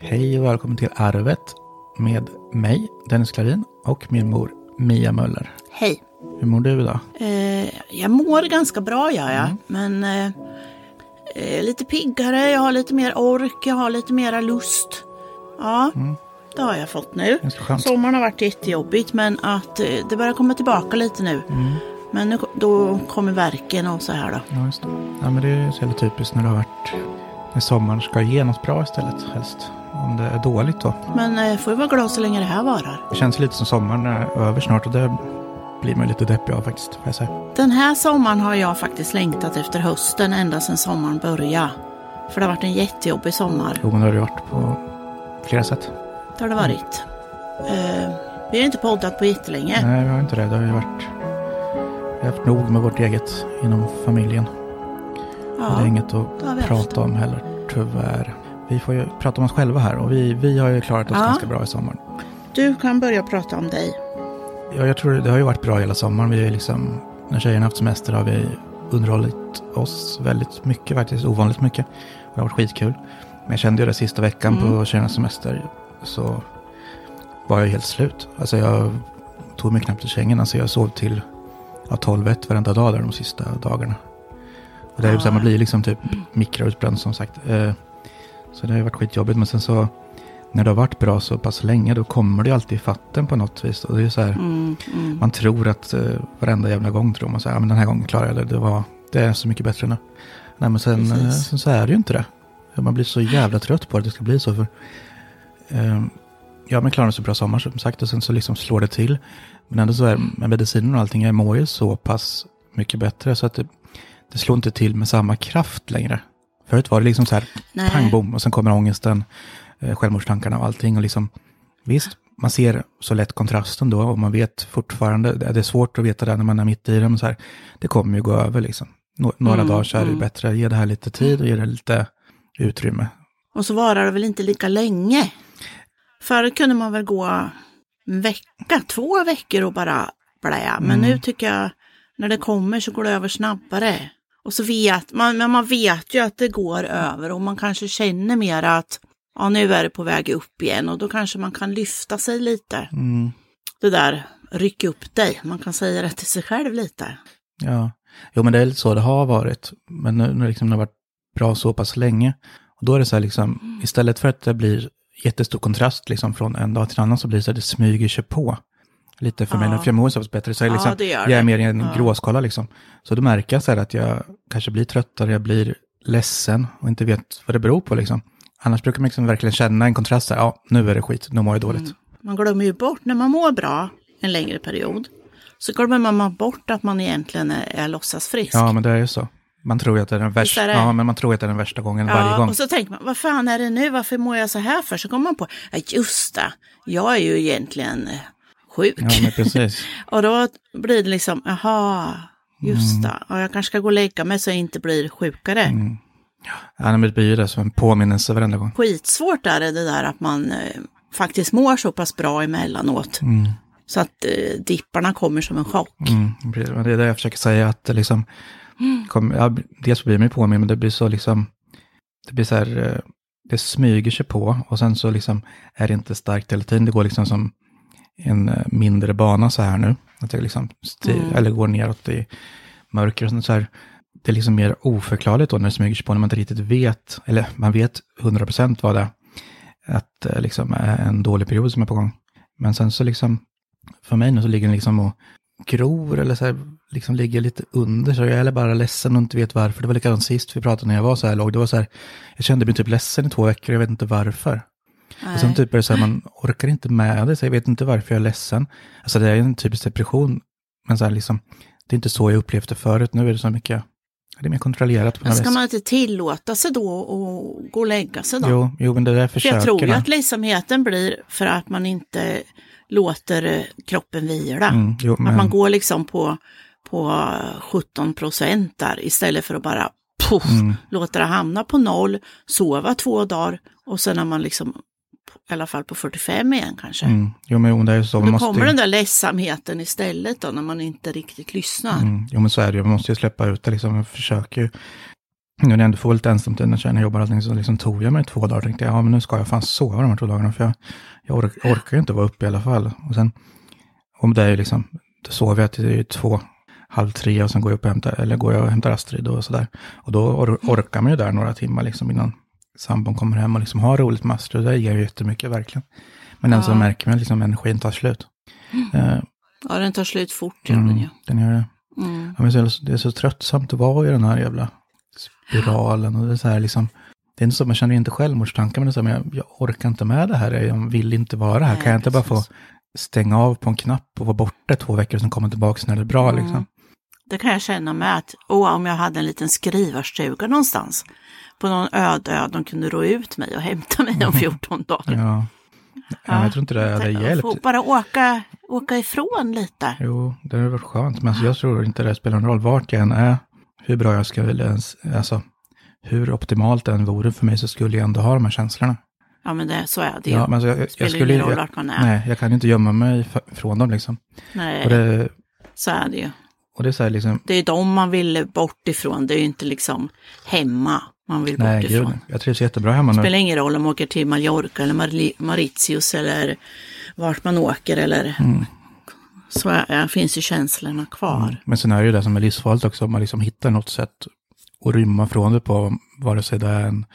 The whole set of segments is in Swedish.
Hej och välkommen till Arvet med mig, Dennis Klarin och min mor Mia Möller. Hej. Hur mår du idag? Eh, jag mår ganska bra, gör jag. Men eh, eh, lite piggare, jag har lite mer ork, jag har lite mera lust. Ja, det har jag fått nu. Sommaren har varit jättejobbigt, men att eh, det börjar komma tillbaka lite nu. Men nu, då kommer verken och så här då. Ja, just det. Ja, men det är så jävla typiskt när det har varit när sommaren ska ge något bra istället helst. Om det är dåligt då. Men eh, får vi vara glada så länge det här varar. Det känns lite som sommaren är över snart och det blir man lite deppig av faktiskt. Får jag säga. Den här sommaren har jag faktiskt längtat efter hösten ända sedan sommaren började. För det har varit en jättejobbig sommar. Jo, men det har det varit på flera sätt. Det har det varit. Eh, vi har inte poddat på jättelänge. Nej, vi har inte det. Det har ju varit... Vi har haft nog med vårt eget inom familjen. Och det är Ja, inget att prata om heller, tyvärr. Vi får ju prata om oss själva här och vi, vi har ju klarat oss Ja. ganska bra i sommar. du kan börja prata om dig. Ja, jag tror det har ju varit bra hela sommaren. Vi är liksom, när tjejerna haft semester har vi underhållit oss väldigt mycket faktiskt, ovanligt mycket. Det har varit skitkul. Men jag kände ju det sista veckan på tjejernas semester så var jag helt slut. Alltså jag tog mig knappt i sängen. Alltså jag sov till ja, 12-1 varenda dag där de sista dagarna. Och det är ju så här, man blir liksom typ mikroutbränd som sagt. Eh, Så det har ju varit skitjobbigt. Men sen så när det har varit bra så pass länge då kommer det ju alltid i fatten på något vis. Och det är ju så här, Mm, mm. man tror att uh, varenda jävla gång tror man så här, ja, men den här gången klarar jag det. Det, var, det är så mycket bättre nu. Nej men sen, eh, sen så är det ju inte det. Man blir så jävla trött på att det ska bli så. För, ehm, ja men klarar en så bra sommar som sagt och sen så liksom slår det till. Men ändå så är med medicinen och allting, jag mår ju så pass mycket bättre så att det, det slår inte till med samma kraft längre. Förut var det liksom så här, Nej. pang bom, och sen kommer ångesten, eh, självmordstankarna och allting. Och liksom, visst, man ser så lätt kontrasten då och man vet fortfarande, det är svårt att veta det när man är mitt i det, men så här, det kommer ju gå över liksom. Nå- Några Mm, dagar så är det mm. bättre, ge det här lite tid och ge det lite utrymme. Och så varar det väl inte lika länge. Förut kunde man väl gå en vecka, två veckor och bara blä. Men Mm. nu tycker jag, när det kommer så går det över snabbare. Och så vet man, men man vet ju att det går över och man kanske känner mer att ja, nu är det på väg upp igen och då kanske man kan lyfta sig lite. Mm, Det där, ryck upp dig. Man kan säga det till sig själv lite. ja, jo men det är lite så det har varit. Men nu, nu liksom det har varit bra så pass länge. Och då är det så här liksom, istället för att det blir jättestor kontrast liksom från en dag till en annan så blir det så att det smyger sig på. Lite för mig, Ja. för jag mår så bättre. Så jag, Ja, liksom, gör jag är mer i en Ja. gråskala liksom. Så då märker jag så här att jag kanske blir tröttare, jag blir ledsen och inte vet vad det beror på liksom. Annars brukar man liksom verkligen känna en kontrast, här, ja nu är det skit, nu mår jag dåligt. Man glömmer ju bort, när man mår bra en längre period, så glömmer man bort att man egentligen är, är låtsasfrisk. Ja men det är ju så. Man tror ju att det är den värsta, är ja, men man tror att det är den värsta gången varje gång. och så tänker man, vad fan är det nu, varför mår jag så här för? Så kommer man på, ja just det, jag är ju egentligen sjuk. Ja precis. och då blir det liksom, jaha, just det, och jag kanske ska gå och lägga mig så jag inte blir sjukare. Mm. Ja, men det blir ju det som en påminnelse varenda gång. Skitsvårt är det, det där att man eh, faktiskt mår så pass bra emellanåt. Mm. Så att eh, dipparna kommer som en chock. Mm, det är det jag försöker säga, att det liksom, kom, ja, dels blir man ju påminn, men det blir så liksom, det blir så här, eh, det smyger sig på och sen så liksom är det inte starkt hela tiden. Det går liksom som en eh, mindre bana så här nu. Att det liksom sti- Mm. eller går neråt i mörker och sånt så här. Det är liksom mer oförklarligt då när det smyger sig på, när man inte riktigt vet, eller man vet 100% vad det är, att det liksom är en dålig period som är på gång. Men sen så liksom, för mig nu så ligger den liksom och gror eller så här, liksom ligger lite under. Så jag är bara ledsen och inte vet varför. Det var likadant sist vi pratade när jag var så här låg. Det var så här, jag kände mig typ ledsen i två veckor, jag vet inte varför. Och sen typ är det så här, man orkar inte med det, så jag vet inte varför jag är ledsen. Alltså det är en typisk depression, men så här liksom, det är inte så jag upplevt det förut. Nu är det så mycket, det är mer kontrollerat på Men något ska vis. man inte tillåta sig då och gå och lägga sig då? Jo, jo, men det där För försöker jag tror ju att ledsamheten blir för att man inte låter eh, kroppen vila. Mm, jo, Att man men, går liksom på, på 17 procent där istället för att bara puff, Mm. låta det hamna på noll, sova två dagar och sen är man liksom i alla fall på 45 igen kanske. mm, jo, men det är så. Och då måste, kommer den där ledsamheten istället då när man inte riktigt lyssnar. Mm, jo men så är det ju, man måste ju släppa ut det liksom. Jag försöker ju nu när jag ändå får lite ensamtid när tjejerna jobbar och allting så liksom tog jag mig två dagar. Tänkte jag, ja men nu ska jag fan sova de här två dagarna för jag, jag ork, orkar ju inte vara uppe i alla fall. Och sen, om det är ju liksom, då sover jag till två, halv tre och sen går jag upp och hämtar, eller går jag och hämtar Astrid och sådär. Och då or, orkar man ju där några timmar liksom innan sambon kommer hem och liksom har roligt med Astrid. Det ger ju jättemycket verkligen. Men så Ja. märker man liksom energin tar slut. Eh, Ja, den tar slut fort, gör den mm, ju. den gör det. Mm. Ja, men så, det är så tröttsamt att vara i den här jävla spiralen. Och det är så här liksom, det är inte så, man känner inte självmordstankar, men det är så här, jag, jag orkar inte med det här, jag vill inte vara här. Nej, kan jag inte bara få precis. stänga av på en knapp och vara borta två veckor och sen komma tillbaka när det är bra Mm. liksom? Det kan jag känna med att åh, om jag hade en liten skrivarstuga någonstans på någon öde ö, de kunde ro ut mig och hämta mig om 14 dagar. Ja. ja. Jag tror inte det hade hjälpt. Bara åka, åka ifrån lite. Jo, det hade varit skönt, men alltså, jag tror inte det spelar någon roll vart jag än är, hur bra jag ska vilja ens, alltså hur optimalt det än vore för mig så skulle jag ändå ha de här känslorna. Ja, men det, så är det ju. Ja, men alltså, jag, jag, Spelar jag skulle ingen roll vart man är. Nej, jag kan inte gömma mig från dem liksom. Nej, det, så är det ju. Och det är så här liksom, Det är dem man vill bort ifrån. Det är ju inte liksom hemma man vill nej bort gud, ifrån. jag trivs jättebra hemma Det nu. spelar ingen roll om man åker till Mallorca eller Marli- Mauritius eller vart man åker eller Mm. så är, finns ju känslorna kvar. Men sen är det ju det som är livsfarligt också, om man liksom hittar något sätt att rymma från det på, vare sig det är en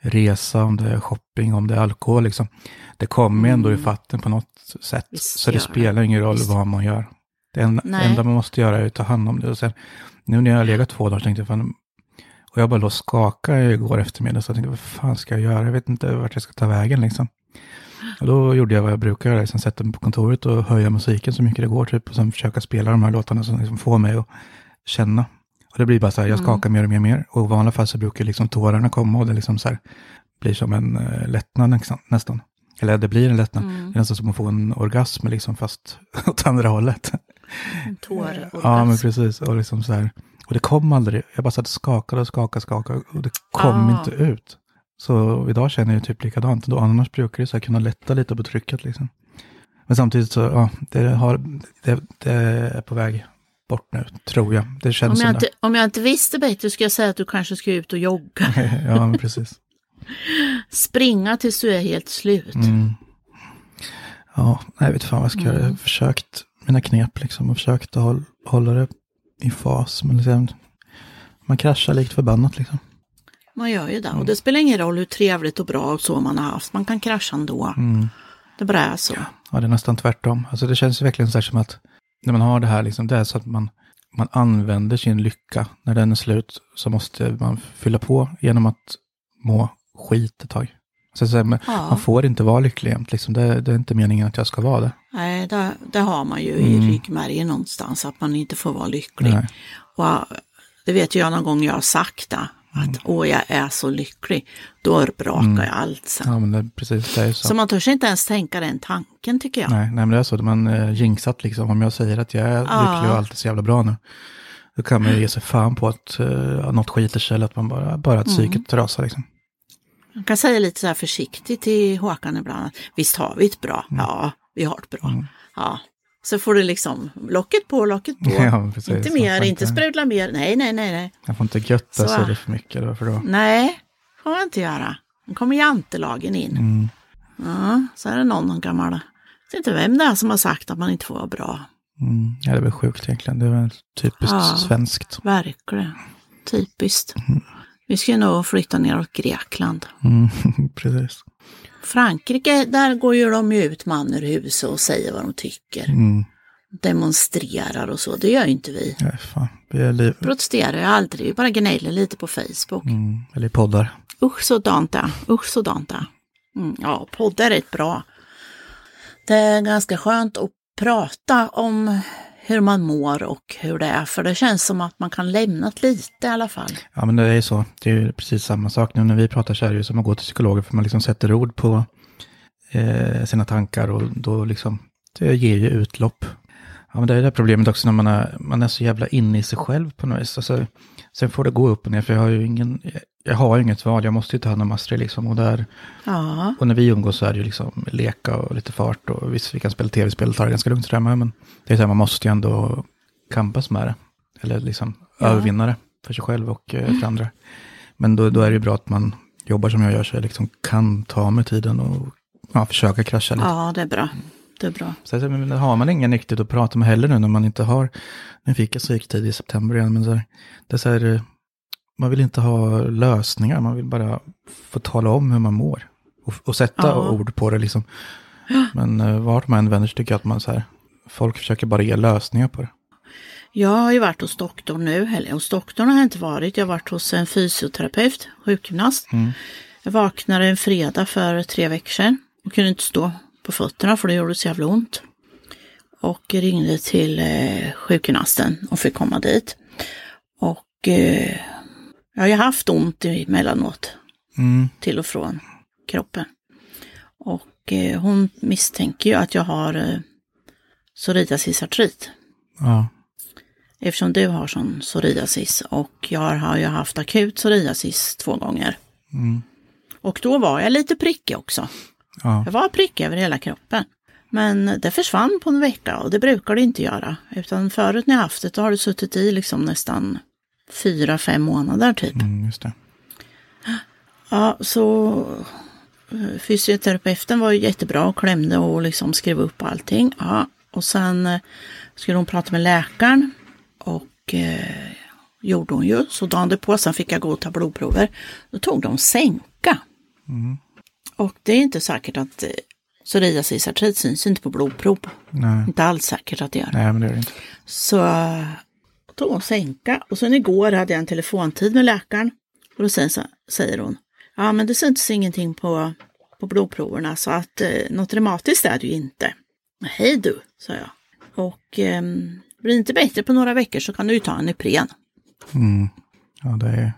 resa, om det är shopping, om det är alkohol liksom. Det kommer ju ändå i fatten på något sätt. Mm. Visst så det det. spelar ingen roll Visst. vad man gör. Det en, Nej. enda man måste göra är att ta hand om det. Och sen, nu när jag har legat två dagar så tänkte jag, fan, och jag bara låg och skakade igår eftermiddag, så jag tänkte, vad fan ska jag göra? Jag vet inte vart jag ska ta vägen liksom. Och då gjorde jag vad jag brukar göra, liksom sätta mig på kontoret och höja musiken så mycket det går, typ, och sen försöka spela de här låtarna som liksom får mig att känna. Och det blir bara så här, jag skakar mer och mer och mer. Och i vanliga fall så brukar liksom tårarna komma och det liksom så här, blir som en uh, lättnad nästan, nästan. Eller det blir en lättnad. Mm. Det är nästan som att få en orgasm liksom, fast åt andra hållet. En tår, Ja, men precis. Och, liksom så här, och det kom aldrig. Jag bara satt och skakade och skakade och skakade och det kom Ah. inte ut. Så idag känner jag typ likadant. Då, annars brukar det så här kunna lätta lite på trycket liksom. Men samtidigt så, ja, det, har, det, det är på väg bort nu, tror jag. Det känns Om jag, inte, om jag inte visste bättre skulle jag säga att du kanske ska ut och jogga. ja, men precis. Springa tills du är helt slut. Mm. Ja, jag vet fan vad jag ska göra. Jag Mm. har försökt mina knep liksom och försökt att hålla, hålla det i fas. Men liksom, man kraschar likt förbannat liksom. Man gör ju det. Mm. Och det spelar ingen roll hur trevligt och bra och så man har haft. Man kan krascha ändå. Mm. Det bara är så. Ja, det är nästan tvärtom. Alltså det känns verkligen så här som att när man har det här, liksom, det är så att man, man använder sin lycka. När den är slut så måste man fylla på genom att må skit ett tag. Så, så här, Ja. Man får inte vara lycklig jämt. Liksom. Det, det är inte meningen att jag ska vara det. Nej, det, det har man ju i ryggmärgen någonstans. Att man inte får vara lycklig. Mm. Nej. Och det vet jag någon gång jag har sagt det. Att Mm. åh, jag är så lycklig. Då brakar jag allt sen. Ja, men det, precis, det är så. Så man törs inte ens tänka den tanken tycker jag. Nej, nej, men det är så. Man är jinxat liksom. Om jag säger att jag är Ja. lycklig och allt är så jävla bra nu. Då kan man ju ge sig fan på att uh, något skiter sig eller att man bara, bara Mm. att psyket rasar liksom. Man kan säga lite så här försiktigt till Håkan ibland. Visst har vi ett bra? Mm. Ja, vi har ett bra. Ja. Så får du liksom locket på, locket på. Ja, precis. inte mer, inte inte- sprudla mer. Nej, nej, nej, nej. Jag får inte götta Så. sig det för mycket. Då, för då. Nej, får man inte göra. Nu kommer jantelagen in. Mm. Ja, så är det någon gammal. Jag vet inte vem det är som har sagt att man inte får vara bra. Mm. Ja, det är väl sjukt egentligen. Det är väl typiskt Ja. svenskt. Verkligen. Typiskt. Vi ska nog flytta neråt Grekland. Mm. precis. Frankrike, där går ju de ut man ur huset och säger vad de tycker. Mm. Demonstrerar och så. Det gör ju inte vi. Ja, fan. Vi är liv... Protesterar ju aldrig, vi bara gnäller lite på Facebook. mm. Eller poddar. Usch sådant det, usch sådant det. Mm, ja, poddar är rätt bra. Det är ganska skönt att prata om hur man mår och hur det är, för det känns som att man kan lämna lite i alla fall. Ja, men det är ju så. Det är ju precis samma sak. Nu när vi pratar så är det ju som att gå till psykologer för man liksom sätter ord på eh, sina tankar och då liksom, det ger ju utlopp. Ja, men det är det här problemet också när man är, man är så jävla inne i sig själv på något vis. Alltså, sen får det gå upp och ner för jag har ju ingen, jag har inget val. Jag måste ju ta hand om Astrid liksom. Och, där, Ja, och när vi umgås så är det ju liksom leka och lite fart och visst vi kan spela tv-spel och ta det ganska lugnt där med. Men det är så här, man måste ju ändå kampas med det. Eller liksom Ja. övervinna det för sig själv och eh, för andra. Men då, då är det ju bra att man jobbar som jag gör, så jag liksom kan ta mig tiden och ja, försöka krascha lite. Ja, det är bra. Det är bra. Så, så, men har man ingen riktigt att prata med heller nu när man inte har, nu fick jag psyktid i september igen, men så här, det är så här, eh, man vill inte ha lösningar, man vill bara få tala om hur man mår. Och, och sätta Ja. ord på det liksom. Men uh, vart man än vänder så tycker jag att man så här, folk försöker bara ge lösningar på det. Jag har ju varit hos doktorn nu, eller hos doktorn har jag inte varit. Jag har varit hos en fysioterapeut, sjukgymnast. Jag vaknade en fredag för tre veckor sedan och kunde inte stå på fötterna för det gjorde så jävla ont. Och ringde till eh, sjukgymnasten och fick komma dit. Och eh, jag har ju haft ont emellanåt Mm. till och från kroppen. Och eh, hon misstänker ju att jag har eh, psoriasisartrit. Ja. Eftersom du har sån psoriasis och jag har ju haft akut psoriasis två gånger. Mm. Och då var jag lite prickig också. Ja. Jag var prickig över hela kroppen. Men det försvann på en vecka och det brukar det inte göra. Utan förut när jag haft det då har det suttit i liksom nästan fyra, fem månader typ. Mm, just det. Ja, så eh, fysioterapeuten var ju jättebra och klämde och liksom skrev upp allting. Ja, och sen eh, skulle hon prata med läkaren och eh, gjorde hon ju. Så dagen på sen fick jag gå och ta blodprover. Då tog de sänka. Och det är inte säkert att eh, psoriasisartrit syns inte på blodprov. Nej. Inte alls säkert att det gör. Nej, men det är det inte. Så tog hon sänka och sen igår hade jag en telefontid med läkaren. Och då säger, säger hon, ja men det syntes ingenting på, på blodproverna så att eh, något reumatiskt är det ju inte. Hej du, sa jag. Och eh, blir det inte bättre på några veckor så kan du ju ta en Ipren. Mm. Ja, det är,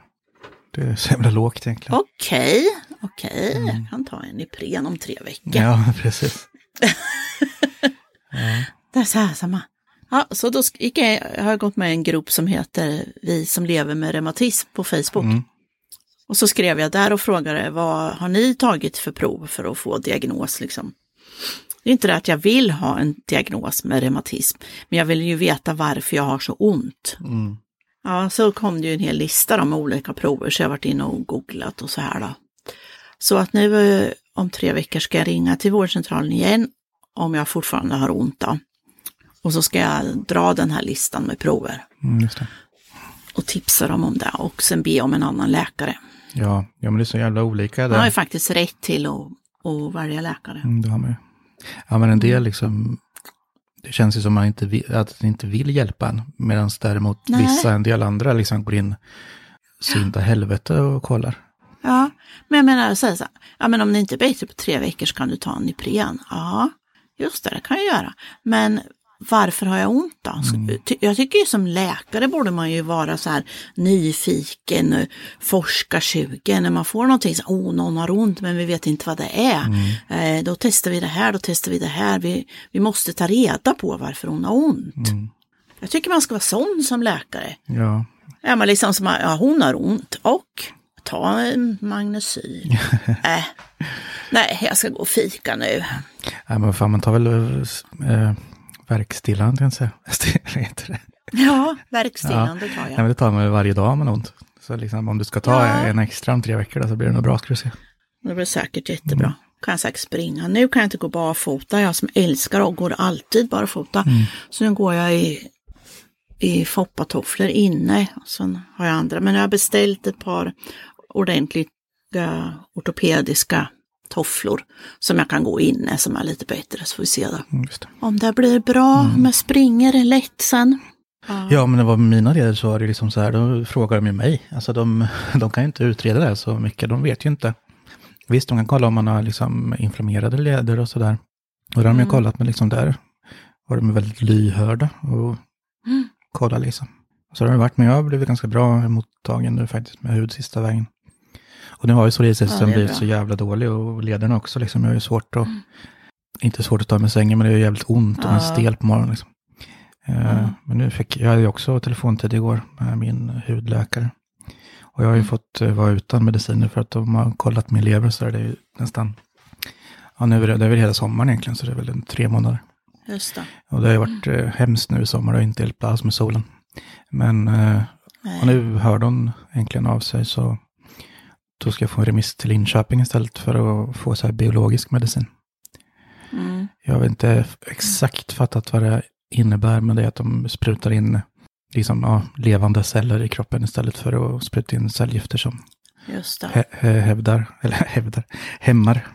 det är så jävla lågt egentligen. Okej, okej, jag kan ta en Ipren om tre veckor. Ja, precis. Det är så här samma. Ja, så då gick jag, jag har gått med i en grupp som heter Vi som lever med reumatism på Facebook. Mm. Och så skrev jag där och frågade vad har ni tagit för prov för att få diagnos liksom. Det är inte det att jag vill ha en diagnos med reumatism, men jag vill ju veta varför jag har så ont. Mm. Ja, så kom det ju en hel lista då med olika prover, så jag har varit inne och googlat och så här då. Så att nu eh, om tre veckor ska jag ringa till vårdcentralen igen om jag fortfarande har ont då. Och så ska jag dra den här listan med prover Mm, och tipsa dem om det och sen be om en annan läkare. Ja, ja, men det är så jävla olika Man har ju där. faktiskt rätt till att, att välja läkare. Mm, det har man ju. Ja, men en del liksom, det känns ju som man inte vill, att det inte vill hjälpa en. Medan däremot Nej. vissa, en del andra liksom går in synda helvete och kollar. Ja, men jag menar här, så här, ja men om det inte är bättre på tre veckor så kan du ta en Ipren. Ja, just det, det kan jag göra. Men varför har jag ont då? Ty- Jag tycker ju som läkare borde man ju vara så här nyfiken, forskarsugen. När man får någonting, så, oh, någon har ont men vi vet inte vad det är. Eh, då testar vi det här, då testar vi det här. Vi, vi måste ta reda på varför hon har ont. Jag tycker man ska vara sån som läkare. Ja, Ja, men liksom som, ja, hon har ont och ta en Magnesyl. äh. Nej, jag ska gå och fika nu. Nej, men fan, man tar väl äh, verkstillande, kan jag säga. Ja, verkstillande tar Nej, jag. men det tar man varje dag om man ont. Så liksom, om du ska ta Ja. en extra om tre veckor då, så blir det nog bra, ska du se. Det blir säkert jättebra. Kan jag säkert springa. Nu kan jag inte gå barfota. Jag som älskar och går alltid barfota. Så nu går jag i, i foppatofflor inne. Sen har jag andra. Men jag har beställt ett par ordentliga ortopediska tofflor som jag kan gå inne som är lite bättre. Så får vi se då. Mm. Om det blir bra om jag springer lätt sen. Ja, men det var mina leder så var det liksom så här, då frågar de ju mig. Alltså de, de kan ju inte utreda det här så mycket, de vet ju inte. Visst, de kan kolla om man har liksom inflammerade leder och sådär. Och det har de ju kollat, men liksom där var de väldigt lyhörda och kolla liksom. Så det har det varit, men jag har blivit ganska bra mottagen nu faktiskt med hud sista vägen. Och nu har ju det är blivit bra. så jävla dålig och lederna också liksom. Jag har ju svårt att, inte svårt att ta mig sängen, men det är ju jävligt ont och en Ja. stel på morgonen liksom. Eh, Ja. Men nu fick, jag hade ju också telefontid igår med min hudläkare. Och jag har ju Mm. fått eh, vara utan mediciner för att de har kollat min lever så är det ju nästan, ja nu är det, det är väl hela sommaren egentligen så det är väl en tre månader. Just det. Och det har ju varit eh, hemskt nu i sommar och inte hjälpt alls med solen. Men eh, och nu hörde hon äntligen av sig så då ska jag få en remiss till Linköping istället för att få så här biologisk medicin. Mm. Jag har inte exakt fattat vad det innebär, men det är att de sprutar in liksom, ja, levande celler i kroppen istället för att spruta in cellgifter som hä hä- hävdar, eller hävdar, hämmar.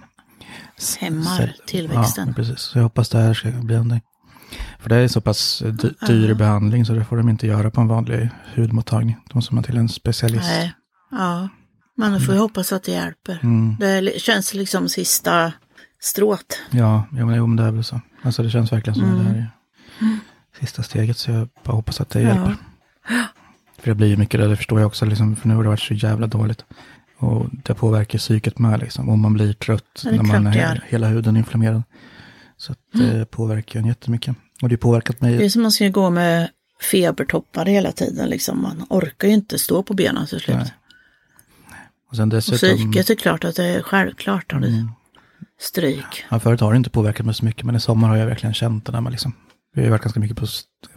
Hämmar cell- tillväxten. Ja, precis. Så jag hoppas det här ska bli ändring. För det är så pass dy dyr Ja. behandling så det får de inte göra på en vanlig hudmottagning. De måste man till en specialist. Nej. Ja. Då får vi hoppas att det hjälper. Mm. Det känns liksom sista strået. Ja, men, jo, men det är väl så. Alltså det känns verkligen som Mm. det här är sista steget. Så jag bara hoppas att det Ja. hjälper. För det blir ju mycket det, det förstår jag också. Liksom, för nu har det varit så jävla dåligt. Och det påverkar psyket med liksom. Om man blir trött är när man klart är gör. hela huden inflammerad. Så att det påverkar en jättemycket. Och det har påverkat mig. Det är som man ska gå med febertoppar hela tiden. Liksom. Man orkar ju inte stå på benen till slut. Nej. Och sen Och dessutom. psyket är klart att det är självklart har det Mm. stryk. Ja, förut har det inte påverkat mig så mycket, men i sommar har jag verkligen känt det när man liksom, vi har ju varit ganska mycket på,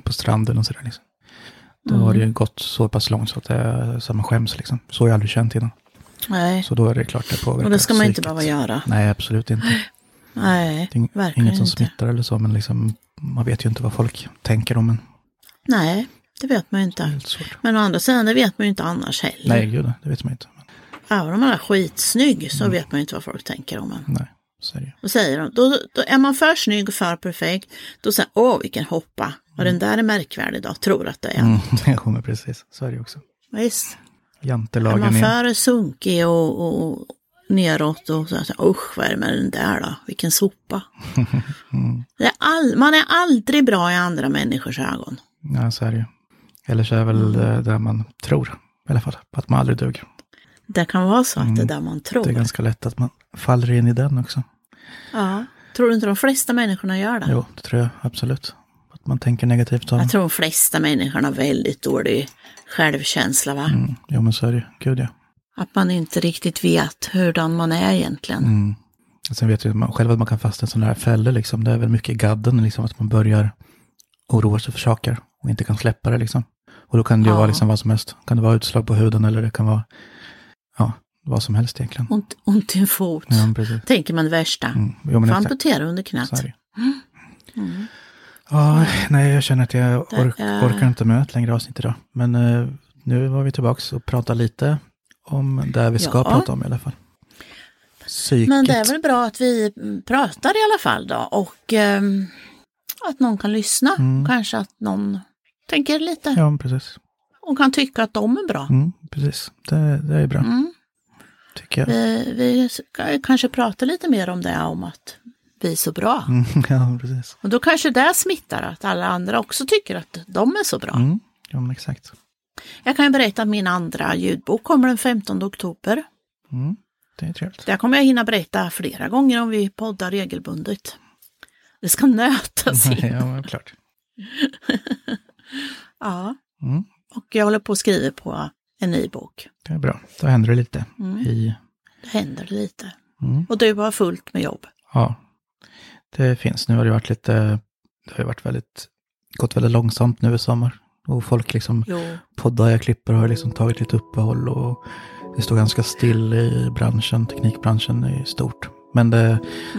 på stranden och sådär liksom. Då har det ju gått så pass långt så att, det, så att man skäms liksom. Så har jag aldrig känt innan. Nej, Så då är det klart det påverkar och det ska man inte psyket. behöva göra. Nej, absolut inte. Nej, Det är verkligen inget som inte. smittar eller så, men liksom, man vet ju inte vad folk tänker om en. Nej, det vet man ju inte. Men å andra sidan, det vet man ju inte annars heller. Nej, gud, det vet man inte. Även om man är skitsnygg så Mm. vet man inte vad folk tänker om en. nej, så är det. Då säger de, då, då är man för snygg och för perfekt, då säger åh vilken hoppa, och den där är märkvärdig då, tror att det är. Mm, ja, men precis. Så är det också. Visst, är Jantelagen man igen. för sunkig och, och, neråt och så här, usch vad är det med den där då, vilken sopa. Mm. Är all, man är aldrig bra i andra människors ögon. Ja, så är det ju. Eller så är det väl Mm. det där man tror, i alla fall, att man aldrig duger. Det kan vara så att det är Mm. där man tror. Det är ganska lätt att man faller in i den också. Ja. Tror du inte de flesta människorna gör det? Jo, det tror jag absolut. Att man tänker negativt om. Jag tror de flesta människorna har väldigt dålig självkänsla. Va? Mm, jo, men så är det. Gud ja. Att man inte riktigt vet hurdan man är egentligen. Mm. Och Sen vet ju man själv att man kan fastna i sådana här fällor. Liksom. Det är väl mycket i gadden, liksom, att man börjar oroa sig för saker och inte kan släppa det. Liksom. Och då kan det ju Ja. vara liksom vad som helst. Kan det vara utslag på huden eller det kan vara ja, vad som helst egentligen. Ont, ont i en fot. Ja. Tänker man det värsta. Mm. Jo, Får amputera under knät. Det ju. Ja, nej, jag känner att jag ork orkar inte med ett längre avsnitt idag. Men eh, nu var vi tillbaka och pratade lite om det vi ska Ja. prata om i alla fall. Psyket. Men det är väl bra att vi mm, pratar i alla fall då. Och ehm, att någon kan lyssna. Mm. Kanske att någon tänker lite. Ja, precis. Och kan tycka att de är bra. Mm, precis. Det, det är bra, Mm. tycker jag. Vi, vi ska kanske prata lite mer om det, om att vi är så bra. Mm, ja, precis. Och då kanske det smittar, att alla andra också tycker att de är så bra. Mm, ja, exakt. Jag kan berätta att min andra ljudbok kommer den 15 oktober. Mm, det är trevligt. Där kommer jag hinna berätta flera gånger om vi poddar regelbundet. Det ska nötas in. ja, klart. Ja. Mm, Och jag håller på att skriva på en ny bok. det är bra. Då händer det lite Mm. i... Det händer lite. Mm, Och du har fullt med jobb. ja, det finns. Nu har det varit lite... Det har ju varit väldigt... Gått väldigt långsamt nu i sommar. Och folk liksom... Jo. poddar jag klipper har liksom tagit lite uppehåll och det står ganska still i branschen, teknikbranschen i stort. Men det,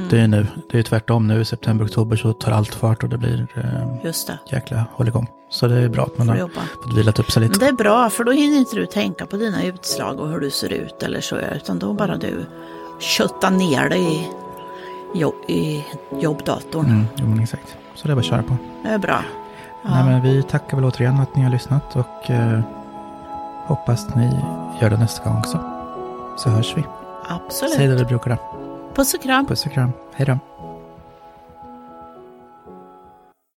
det är ju nu, det är tvärtom nu i september, oktober så tar allt fart och det blir eh, Just det. jäkla hålligång. Så det är bra att man har jobba. fått vilat upp sig Men lite. det är bra, för då hinner inte du tänka på dina utslag och hur du ser ut eller så, utan då bara du köttar ner dig i, jobb, i jobbdatorn. Mm, jo, men exakt. Så det är bara att köra på. Det är bra. Nej, men vi tackar väl återigen att ni har lyssnat och eh, hoppas ni gör det nästa gång också. Så hörs vi. Absolut. Säg det vi brukar då. Puss och kram. Puss och kram. Hej då.